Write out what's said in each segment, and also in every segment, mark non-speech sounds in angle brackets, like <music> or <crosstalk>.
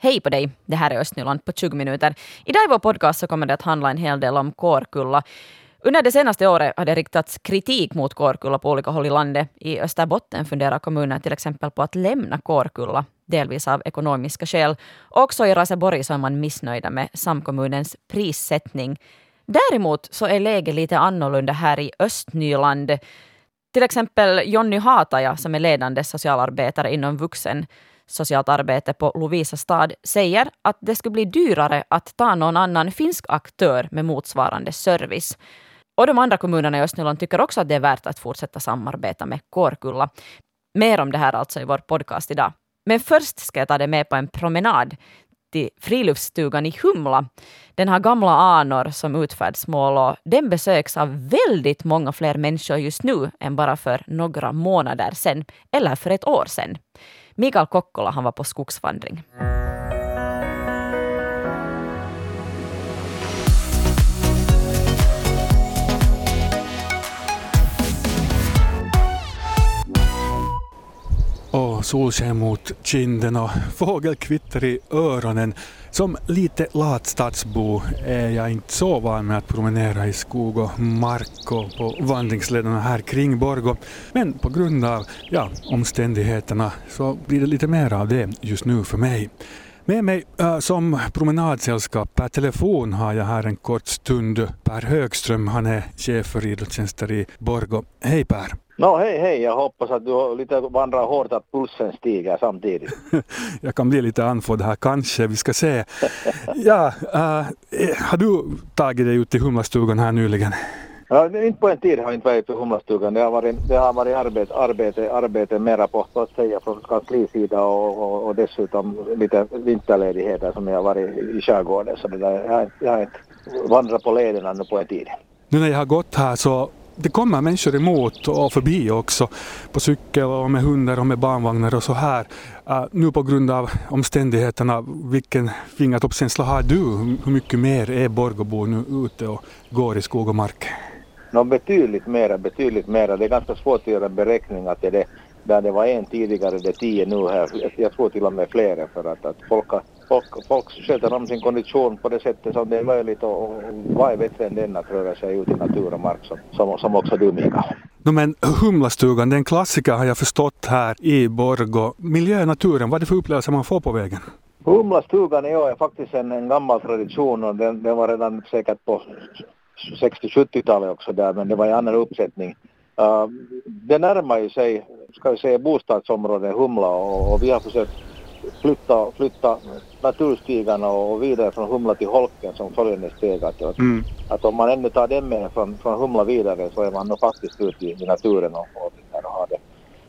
Hej på dig, det här är Östnyland på 20 minuter. Idag i vår podcast så kommer det att handla en hel del om Kårkulla. Under det senaste året har det riktats kritik mot Kårkulla på olika håll i landet. I Österbotten funderar kommunen till exempel på att lämna Kårkulla, delvis av ekonomiska skäl. Också i Raseborg så är man missnöjda med samkommunens prissättning. Däremot så är läget lite annorlunda här i Östnyland. Till exempel Jonny Hataja, som är ledande socialarbetare inom vuxen socialt arbete på Lovisa stad säger att det skulle bli dyrare att ta någon annan finsk aktör med motsvarande service. Och de andra kommunerna i Östnyland tycker också att det är värt att fortsätta samarbeta med Kårkulla. Mer om det här alltså i vår podcast idag. Men först ska jag ta dig med på en promenad till friluftsstugan i Humla. Den har gamla anor som utfärdsmål och den besöks av väldigt många fler människor just nu än bara för några månader sedan, eller för ett år sedan. Mikael Kokkola han var på skogsvandring. Och solsken mot kinden och fågelkvitter i öronen. Som lite lat stadsbo är jag inte så van med att promenera i skog och mark och på vandringslederna här kring Borgå. Men på grund av ja, omständigheterna så blir det lite mer av det just nu för mig. Med mig äh, som promenadsällskap per telefon har jag här en kort stund Per Högström. Han är chef för idrottstjänster i Borgå. Hej Per! No hej hej, jag hoppas att du lite vandrar hårt att pulsen stiger samtidigt. <laughs> jag kan bli lite andfådd här kanske, vi ska se. ja, äh, har du tagit dig ut till Humlastugan här nyligen? Ja, inte på en tid har jag inte varit på Humlastugan. Det har varit, det har varit arbete, arbete, arbete mera på så att säga från kanslisida och, och, och dessutom lite vinterledigheter som jag har varit i skärgården. Så det där, jag, jag har inte vandrat på lederna nu på en tid. Nu när jag har gått här så det kommer människor emot och förbi också på cykel och med hundar och med barnvagnar och så här. Uh, nu på grund av omständigheterna, vilken fingertoppskänsla har du? Hur mycket mer är Borgåbo nu ute och går i skog och mark? No, betydligt mera, betydligt mera. Det är ganska svårt att göra beräkningar till det. Där det var en tidigare, det är tio nu här. Jag tror till och med flera för att, att folk, folk, folk sköter om sin kondition på det sättet som det är möjligt och, och vad är bättre än den att röra sig ut i natur och mark som, som, som också du Mikael. No, men Humlastugan, det är en klassiker har jag förstått här i Borgå. Miljö och naturen, vad är det för upplevelser man får på vägen? Humlastugan är faktiskt en, en gammal tradition och den, den var redan säkert på 60-70-talet också där men det var en annan uppsättning. Uh, det närmar ju sig, ska vi säga bostadsområdet Humla och, och vi har försökt flytta, flytta naturstigarna och vidare från Humla till Holken som följande steg. Att, mm. att om man ännu tar den med från, från Humla vidare så är man nog faktiskt ute i, i naturen och, och, och har det,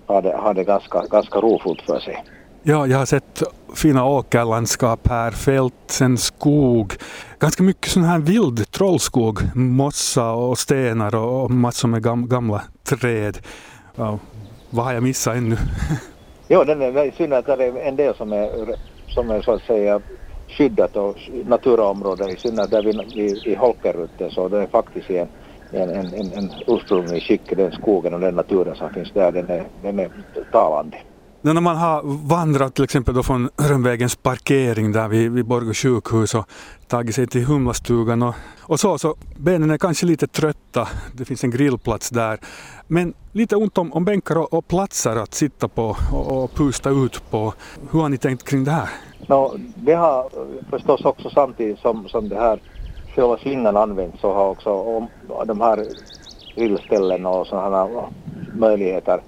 har det, har det ganska, ganska rofullt för sig. Ja, jag har sett fina åkerlandskap här, fält, sen skog. Ganska mycket sån här vild trollskog, mossa och stenar och massor med gam gamla träd. Ja, vad har jag missat ännu? <laughs> jo, den är synd att det är en del som är, som är så att säga skyddat och naturområden i synnerhet där vi, vi, i Holkerrutten så det är faktiskt en, en, en, en ursprunglig skick, den skogen och den naturen som finns där, den är, den är talande. När man har vandrat till exempel då från Rönnvägens parkering där vid, vid Borgå sjukhus och tagit sig till Humlastugan och, och så, så benen är kanske lite trötta. Det finns en grillplats där. Men lite ont om, om bänkar och, och platser att sitta på och, och pusta ut på. Hur har ni tänkt kring det här? No, det har eh, förstås också samtidigt som, som det här själva slingan används så har också om, de här grillställen och sådana möjligheter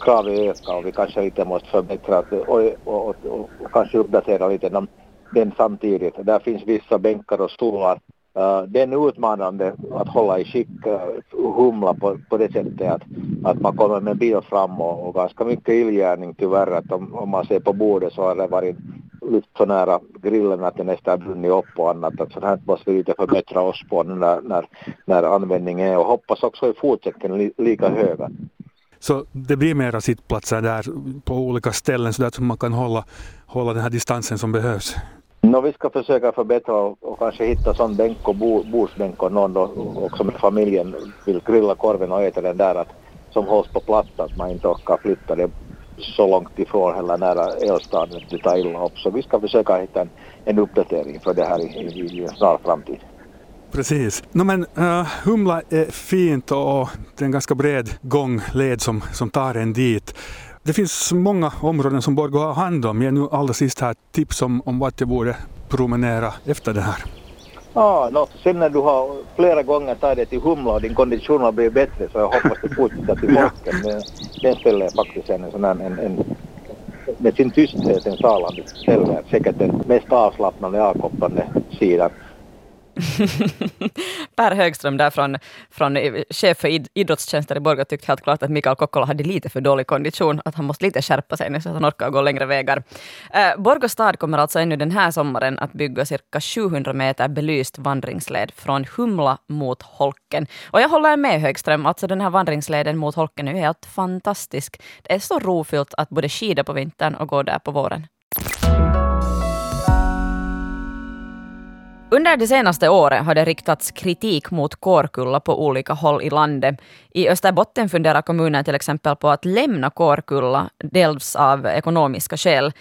Kraven ökar och vi kanske lite måste förbättra och, och, och, och kanske uppdatera lite den, den samtidigt. Där finns vissa bänkar och stolar. Eh, uh, det är utmanande att hålla i skick uh, humla på, på det sättet att, att man kommer med bil fram och, och ganska mycket illgärning tyvärr att om, om man ser på bordet så har det varit lyft så nära grillen att det nästan brunnit upp och annat. Att sånt här måste vi lite förbättra oss på när, när, när användningen är och hoppas också i fortsättningen li, lika höga. Så det blir mera sittplatser där på olika ställen så att man kan hålla, hålla den här distansen som behövs. No, vi ska försöka förbättra och, kanske hitta sån bänk och bo, bordsbänk och någon då också med familjen vill grilla korven och äta den där att, som hålls på plats att man inte orkar flytta det så långt ifrån heller nära elstaden att det tar illa upp. Så vi ska försöka hitta en, en uppdatering för det här i, i, i snar framtid. Precis. No, men uh, Humla är fint och det är en ganska bred gångled som, som tar en dit. Det finns många områden som Borgå har hand om. Ge nu allra sist här tips om, om vart jag borde promenera efter det här. Ja, no, sen när du har flera gånger tagit dig till Humla och din kondition har blivit bättre så jag hoppas du fortsätter till <laughs> Folken. Men den stället är faktiskt en sån här, en, en, med sin tysthet en salande ställe. Säkert den mest avslappnande avkopplande sidan. <laughs> per Högström där från, från chef för idrottstjänster i Borgå tyckte helt klart att Mikael Kokkola hade lite för dålig kondition, att han måste lite skärpa sig nu så att han orkar gå längre vägar. Eh, Borgå stad kommer alltså ännu den här sommaren att bygga cirka 700 meter belyst vandringsled från Humla mot Holken. Och jag håller med Högström, alltså den här vandringsleden mot Holken är helt fantastisk. Det är så rofyllt att både skida på vintern och gå där på våren. Under det senaste året har det riktats kritik mot Kårkulla på olika håll i landet. I Österbotten funderar kommunen till exempel på att lämna Kårkulla, dels av ekonomiska skäl.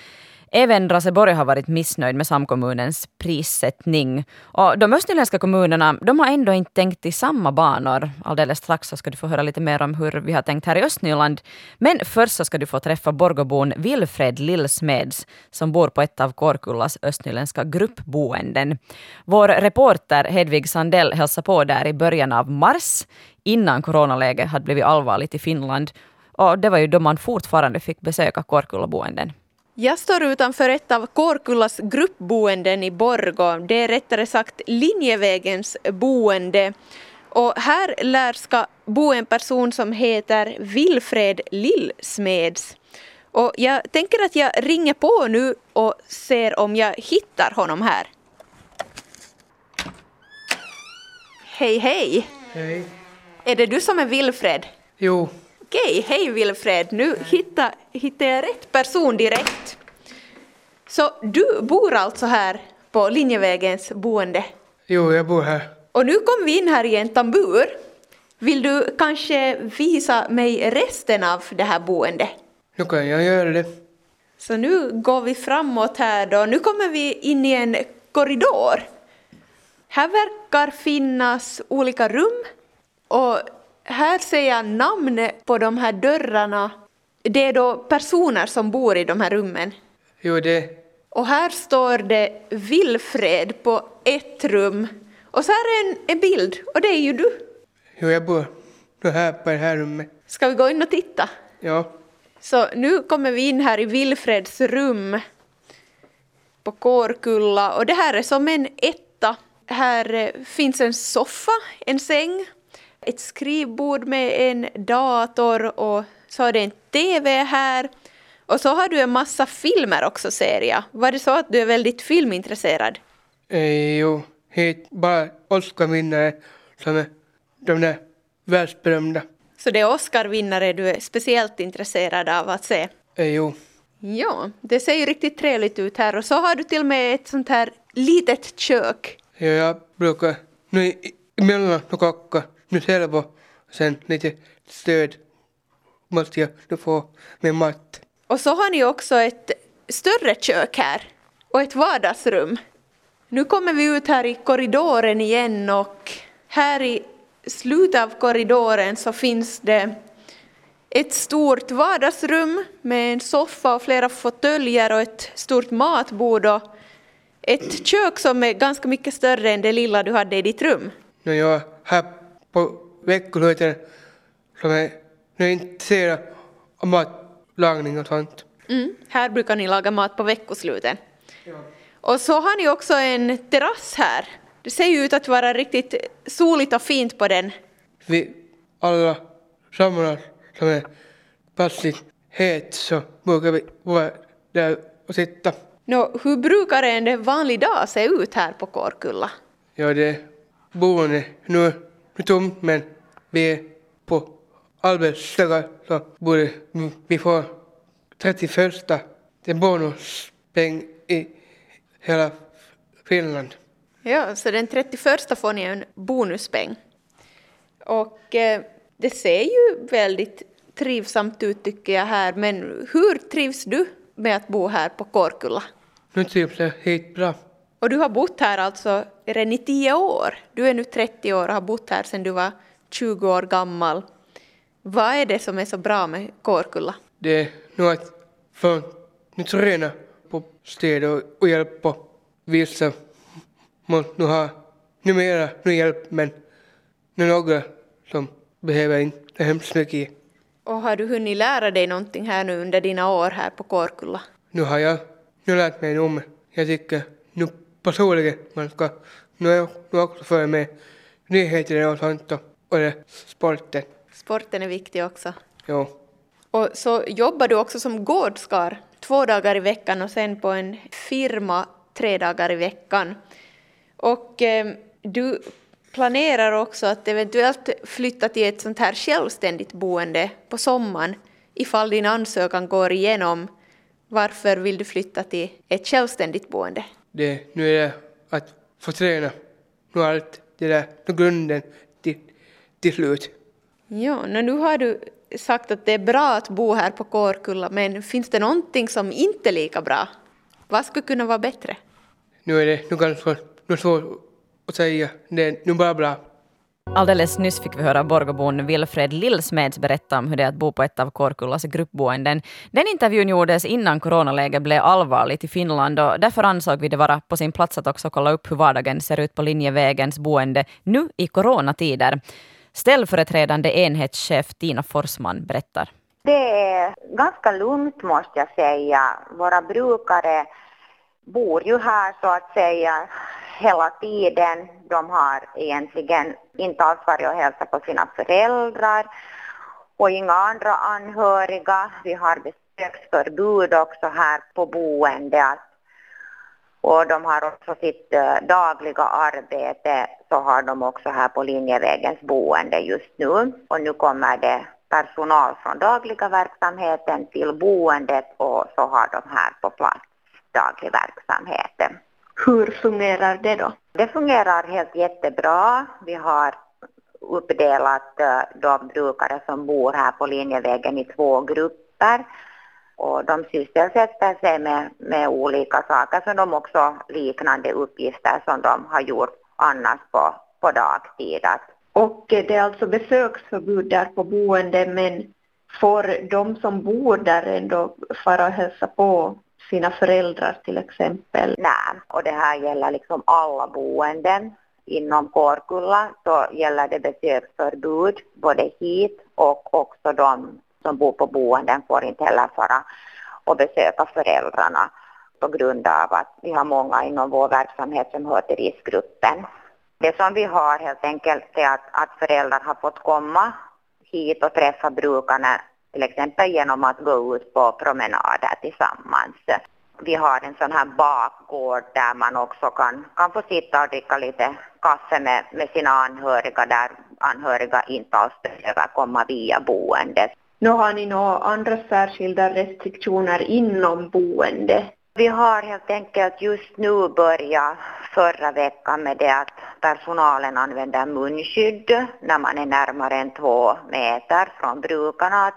Även Raseborg har varit missnöjd med samkommunens prissättning. Och de östnyländska kommunerna de har ändå inte tänkt i samma banor. Alldeles strax så ska du få höra lite mer om hur vi har tänkt här i Östnyland. Men först så ska du få träffa Borgobon Wilfred Lillsmeds som bor på ett av Kårkullas östnyländska gruppboenden. Vår reporter Hedvig Sandell hälsade på där i början av mars innan coronaläget hade blivit allvarligt i Finland. Och det var ju då man fortfarande fick besöka Kårkullaboenden. Jag står utanför ett av Kårkullas gruppboenden i Borgå. Det är rättare sagt Linjevägens boende. Och här lär ska bo en person som heter Wilfred Lillsmeds. Och jag tänker att jag ringer på nu och ser om jag hittar honom här. Hej, hej! Hej. Är det du som är Wilfred? Jo, Okej, hej Wilfred. Nu hittar jag rätt person direkt. Så du bor alltså här på Linjevägens boende? jo, jag bor här. Och nu kom vi in här i en tambur. Vill du kanske visa mig resten av det här boendet? Nu kan jag göra det. Så nu går vi framåt här då. Nu kommer vi in i en korridor. Här verkar finnas olika rum och här ser jag namn på de här dörrarna. Det är då personer som bor i de här rummen. Jo, det... Och här står det Wilfred på ett rum. Och så här är en, en bild, och det är ju du. Jo, jag bor här på det här rummet. Ska vi gå in och titta? Ja. Så nu kommer vi in här i Wilfreds rum på Kårkulla och det här är som en etta. Här eh, finns en soffa, en säng, ett skrivbord med en dator och så har det en TV här. Och så har du en massa filmer också ser jag. Var det så att du är väldigt filmintresserad? Eh, jo, hit bara Oscarvinnare som är de där världsberömda. Så det är Oscarvinnare du är speciellt intresserad av att se? Eh, jo. Ja, det ser ju riktigt trevligt ut här och så har du till och med ett sånt här litet kök. Ja, jag brukar nu i- emellanåt kocka nu själv och sen lite stöd måste jag nu få med mat. Och så har ni också ett större kök här och ett vardagsrum. Nu kommer vi ut här i korridoren igen och här i slutet av korridoren så finns det ett stort vardagsrum med en soffa och flera fåtöljer och ett stort matbord och ett kök som är ganska mycket större än det lilla du hade i ditt rum. När jag på veckosluten som är nu är intresserad av matlagning och sånt. Mm. Här brukar ni laga mat på veckosluten. Och så har ni också en terrass här. Det ser ju ut att vara riktigt soligt och fint på den. Vi alla samlas som är passligt het så brukar vi vara där och sitta. Nå, hur brukar en vanlig dag se ut här på Kårkulla? Ja, det är boende nu, nu tomt men vi är på arbetsdagar så borde vi få 31 det är bonuspeng i hela Finland. Ja, så den 31 får ni en bonuspeng. Och eh, det ser ju väldigt trivsamt ut tycker jag här, men hur trivs du med att bo här på Kårkulla? Nu trivs jag helt bra. Och du har bott här alltså redan i tio år. Du är nu 30 år och har bott här sedan du var 20 år gammal. Vad är det som är så bra med Kårkulla? Det är nog att få nu träna på städ och, hjälpa vissa. Måste nu ha numera nu hjälp men nu några som behöver inte hemskt mycket. Och har du hunnit lära dig någonting här nu under dina år här på Kårkulla? Nu har jag nu lärt mig om, jag tycker personligen man ska nu, också följa med nyheterna och sånt och, och sporten. Sporten är viktig också. Jo. Och så jobbar du också som gårdskar två dagar i veckan och sen på en firma tre dagar i veckan. Och eh, du planerar också att eventuellt flytta till ett sånt här självständigt boende på sommaren ifall din ansökan går igenom. Varför vill du flytta till ett självständigt boende? Det, nu är det att få träna. Nu är allt det där, nu grunden till, till slut. Ja, nu har du sagt att det är bra att bo här på Kårkulla, men finns det någonting som inte är lika bra? Vad skulle kunna vara bättre? Nu är det nu ganska nu svårt att säga. Det är nu bara bra. Alldeles nyss fick vi höra Borgobon Wilfred Lillsmeds berätta om hur det är att bo på ett av Kårkullas gruppboenden. Den intervjun gjordes innan coronaläget blev allvarligt i Finland och därför ansåg vi det vara på sin plats att också kolla upp hur vardagen ser ut på Linjevägens boende nu i coronatider. Ställföreträdande enhetschef Tina Forsman berättar. Det är ganska lugnt måste jag säga. Våra brukare bor ju här så att säga hela tiden. De har egentligen inte alls varit och hälsat på sina föräldrar och inga andra anhöriga. Vi har besöksförbud också här på boendet. Och de har också sitt eh, dagliga arbete så har de också här på Linjevägens boende just nu. Och nu kommer det personal från dagliga verksamheten till boendet och så har de här på plats daglig verksamhet. Hur fungerar det då? Det fungerar helt jättebra. Vi har uppdelat uh, de brukare som bor här på Linjevägen i två grupper och de sysselsätter sig med, med olika saker som de också liknande uppgifter som de har gjort annars på, på dagtid. Och det är alltså besöksförbud där på boende men får de som bor där ändå fara och hälsa på sina föräldrar till exempel? Nej, och det här gäller liksom alla boenden. Inom Kårkulla så gäller det besöksförbud både hit och också de som bor på boenden får inte heller fara och besöka föräldrarna på grund av att vi har många inom vår verksamhet som hör till riskgruppen. Det som vi har helt enkelt är att, att föräldrar har fått komma hit och träffa brukarna till exempel genom att gå ut på promenader tillsammans. Vi har en sån här bakgård där man också kan, kan få sitta och dricka lite kaffe med, med sina anhöriga där anhöriga inte alls behöver komma via boendet. Nu har ni några andra särskilda restriktioner inom boende? Vi har helt enkelt just nu börjat förra veckan med det att personalen använder munskydd när man är närmare än två meter från brukarna.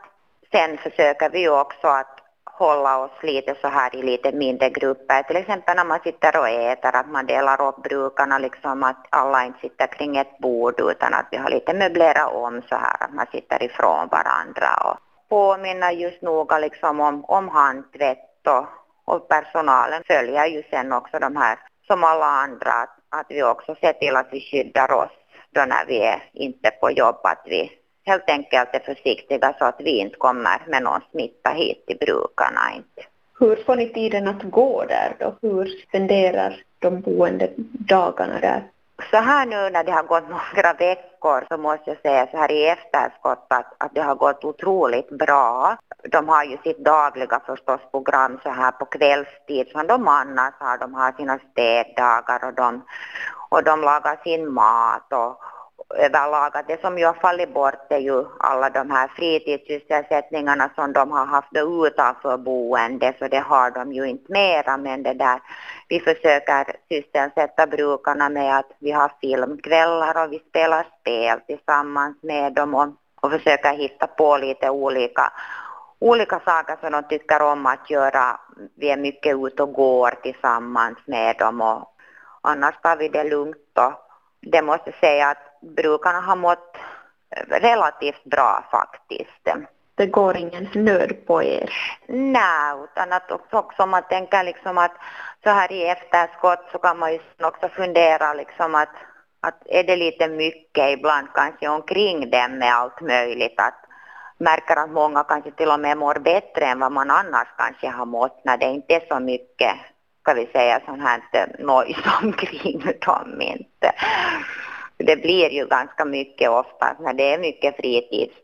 Sen försöker vi också att hålla oss lite så här i lite mindre grupper. Till exempel när man sitter och äter, att man delar upp brukarna liksom att alla inte sitter kring ett bord utan att vi har lite möblerat om så här att man sitter ifrån varandra och påminner just noga liksom om, om handtvätt och, och personalen följer ju sen också de här som alla andra att, att vi också ser till att vi skyddar oss då när vi är inte på jobb att vi helt enkelt är försiktiga så att vi inte kommer med någon smitta hit till brukarna. Inte. Hur får ni tiden att gå där då? Hur spenderar de boende dagarna där? Så här nu när det har gått några veckor så måste jag säga så här i efterskott att, att det har gått otroligt bra. De har ju sitt dagliga förstås program så här på kvällstid som de annars har. De har sina städdagar och de, och de lagar sin mat och, överlag att det som ju har fallit bort är ju alla de här fritidssysselsättningarna som de har haft utanför boende så det har de ju inte mera. Men det där vi försöker sysselsätta brukarna med att vi har filmkvällar och vi spelar spel tillsammans med dem och, och försöker hitta på lite olika, olika saker som de tycker om att göra. Vi är mycket ute och går tillsammans med dem och annars tar vi det lugnt och det måste säga att brukarna har mått relativt bra faktiskt. Det går ingen nöd på er? Nej, utan att också, också om man tänker liksom att så här i efterskott så kan man ju också fundera liksom att, att är det lite mycket ibland kanske omkring dem med allt möjligt att märker att många kanske till och med mår bättre än vad man annars kanske har mått när det inte är så mycket, ska vi säga, sånt här nojs omkring dem inte det blir ju ganska mycket ofta när det är mycket fritids,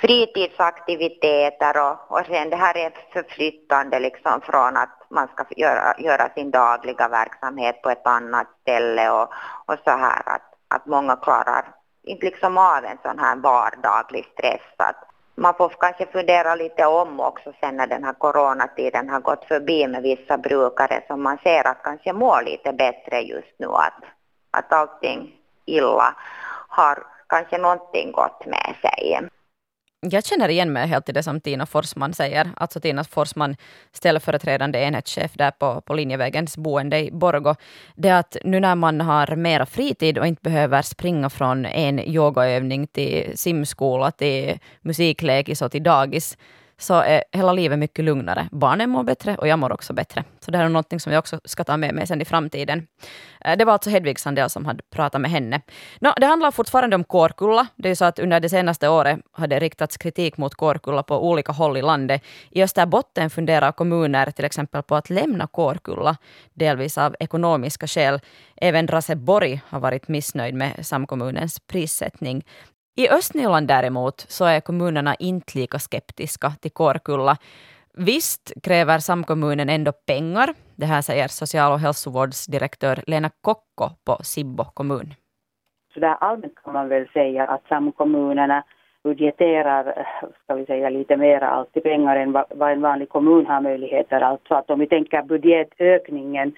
fritidsaktiviteter och, och sen det här är förflyttande liksom från att man ska göra, göra sin dagliga verksamhet på ett annat ställe och, och så här att, att många klarar inte liksom av en sån här vardaglig stress. Att man får kanske fundera lite om också sen när den här coronatiden har gått förbi med vissa brukare som man ser att kanske mår lite bättre just nu. Att, att allting illa har kanske någonting gott med sig. Jag känner igen mig helt i det som Tina Forsman säger. Alltså Tina Forsman, ställföreträdande enhetschef där på, på Linjevägens boende i Borgo. Det att nu när man har mera fritid och inte behöver springa från en yogaövning till simskola, till musiklekis och till dagis, så är hela livet mycket lugnare. Barnen mår bättre och jag mår också bättre. Så det här är något som jag också ska ta med mig sen i framtiden. Eh, det var alltså Hedvig Sandell som hade pratat med henne. No, det handlar fortfarande om Kårkulla. Det är så att under det senaste året har det riktats kritik mot Kårkulla på olika håll i landet. I Österbotten funderar kommuner till exempel på att lämna Kårkulla, delvis av ekonomiska skäl. Även Raseborg har varit missnöjd med samkommunens prissättning. I Östnyland däremot så är kommunerna inte lika skeptiska till Kårkulla. Visst kräver samkommunen ändå pengar. Det här säger social och hälsovårdsdirektör Lena Kokko på Sibbo kommun. Så där allmänt kan man väl säga att samkommunerna budgeterar, ska vi säga, lite mer alltid pengar än vad en vanlig kommun har möjligheter. Alltså att om vi tänker budgetökningen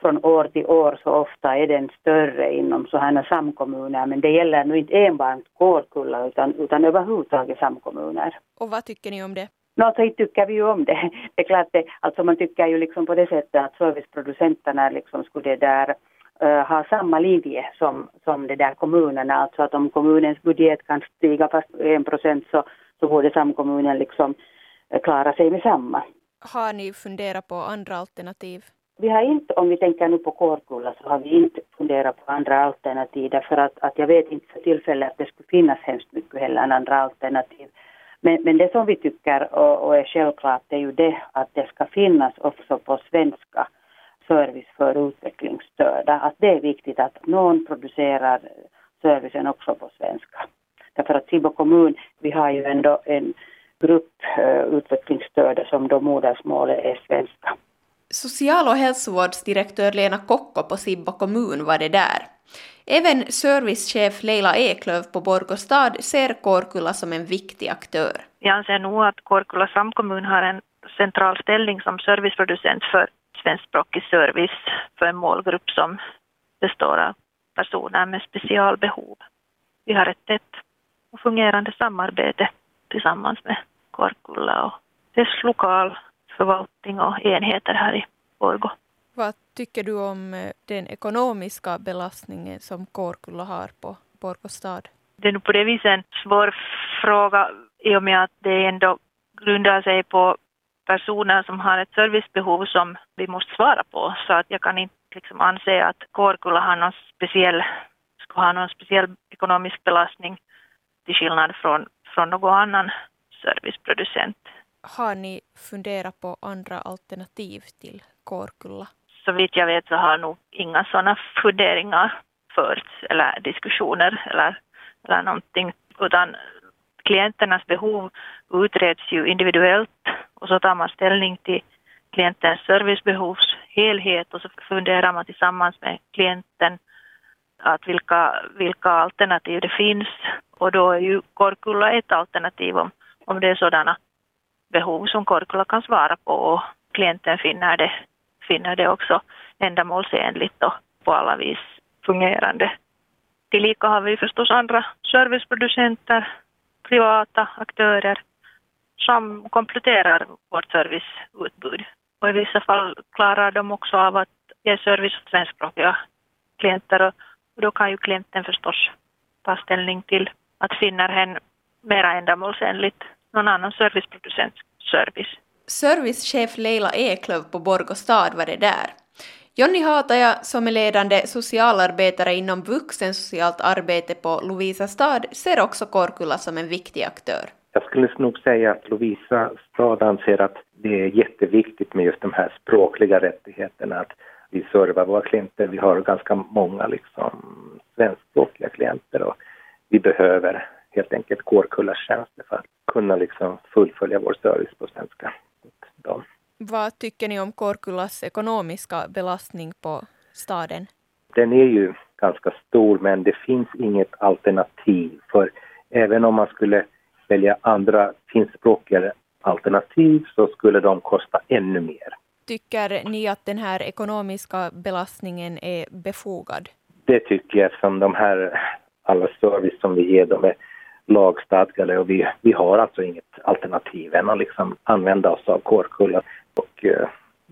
från år till år så ofta är den större inom sådana samkommuner. Men det gäller nu inte enbart Kårkulla utan, utan överhuvudtaget samkommuner. Och vad tycker ni om det? Nå, så tycker vi ju om det. <laughs> Det är klart, det, alltså man tycker ju liksom på det sättet att serviceproducenterna liksom skulle där uh, ha samma linje som, som det där kommunerna. Alltså att om kommunens budget kan stiga fast en procent så, så borde samkommunen liksom uh, klara sig med samma. Har ni funderat på andra alternativ? Vi har inte, om vi tänker nu på Kårkulla, så har vi inte funderat på andra alternativ därför att, att jag vet inte för tillfället att det skulle finnas hemskt mycket heller än andra alternativ. Men, men det som vi tycker och, och är självklart är ju det att det ska finnas också på svenska service för utvecklingsstörda. Att det är viktigt att någon producerar servicen också på svenska. Därför att Sibbo kommun, vi har ju ändå en grupp uh, utvecklingsstörda som då modersmålet är svenska. Social och hälsovårdsdirektör Lena Kokko på Sibbo kommun var det där. Även servicechef Leila Eklöv på Borgostad ser Kårkulla som en viktig aktör. Jag anser nog att Kårkulla samkommun har en central ställning som serviceproducent för svenskspråkig service för en målgrupp som består av personer med specialbehov. Vi har ett tätt och fungerande samarbete tillsammans med Kårkulla och dess lokal förvaltning och enheter här i Borgå. Vad tycker du om eh, den ekonomiska belastningen som Kårkulla har på Borgå stad? Det är nog på det viset en svår fråga i och med att det ändå grundar sig på personer som har ett servicebehov som vi måste svara på. Så att jag kan inte liksom anse att Kårkulla har någon speciell, ska ha någon speciell ekonomisk belastning till skillnad från, från någon annan serviceproducent. Har ni funderat på andra alternativ till Kårkulla? Så vitt jag vet så har nog inga sådana funderingar förts eller diskussioner eller, eller någonting, utan klienternas behov utreds ju individuellt och så tar man ställning till klientens servicebehovs helhet och så funderar man tillsammans med klienten att vilka, vilka alternativ det finns och då är ju Korkulla ett alternativ om, om det är sådana behov som Korkula kan svara på och klienten finner det, finner det också ändamålsenligt och på alla vis fungerande. Tillika har vi förstås andra serviceproducenter, privata aktörer som kompletterar vårt serviceutbud. Och i vissa fall klarar de också av att ge service åt svenskspråkiga klienter och då kan ju klienten förstås ta ställning till att finner hen mera ändamålsenligt någon annan serviceproducents service. Servicechef Leila Eklöv på Borgå stad var det där. Jonny Hataja, som är ledande socialarbetare inom vuxensocialt arbete på Lovisa stad, ser också Korkulla som en viktig aktör. Jag skulle nog säga att Lovisa stad anser att det är jätteviktigt med just de här språkliga rättigheterna, att vi servar våra klienter. Vi har ganska många liksom svenskspråkiga klienter och vi behöver helt enkelt Kårkullas tjänster för att kunna liksom fullfölja vår service på svenska. Dem. Vad tycker ni om Kårkullas ekonomiska belastning på staden? Den är ju ganska stor men det finns inget alternativ för även om man skulle välja andra finskspråkiga alternativ så skulle de kosta ännu mer. Tycker ni att den här ekonomiska belastningen är befogad? Det tycker jag eftersom de här alla service som vi ger dem är lagstadgade och vi, vi har alltså inget alternativ än att liksom använda oss av Kårkulla och eh,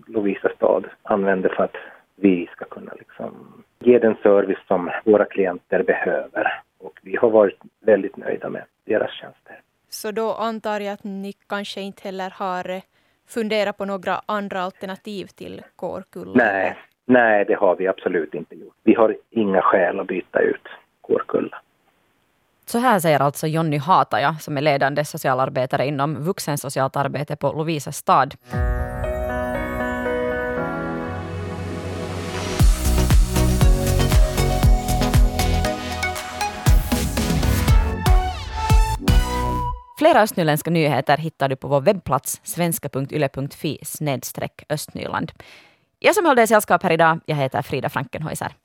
Lovisa stad använder för att vi ska kunna liksom ge den service som våra klienter behöver. Och vi har varit väldigt nöjda med deras tjänster. Så då antar jag att ni kanske inte heller har eh, funderat på några andra alternativ till Kårkulla? Nej, nej, det har vi absolut inte gjort. Vi har inga skäl att byta ut Kårkulla. Så här säger alltså Jonny Hataja som är ledande socialarbetare inom vuxensocialt arbete på Lovisa stad. Flera östnyländska nyheter hittar du på vår webbplats svenska.yle.fi snedstreck östnyland. Jag som höll dig sällskap här idag, jag heter Frida Frankenhäuser.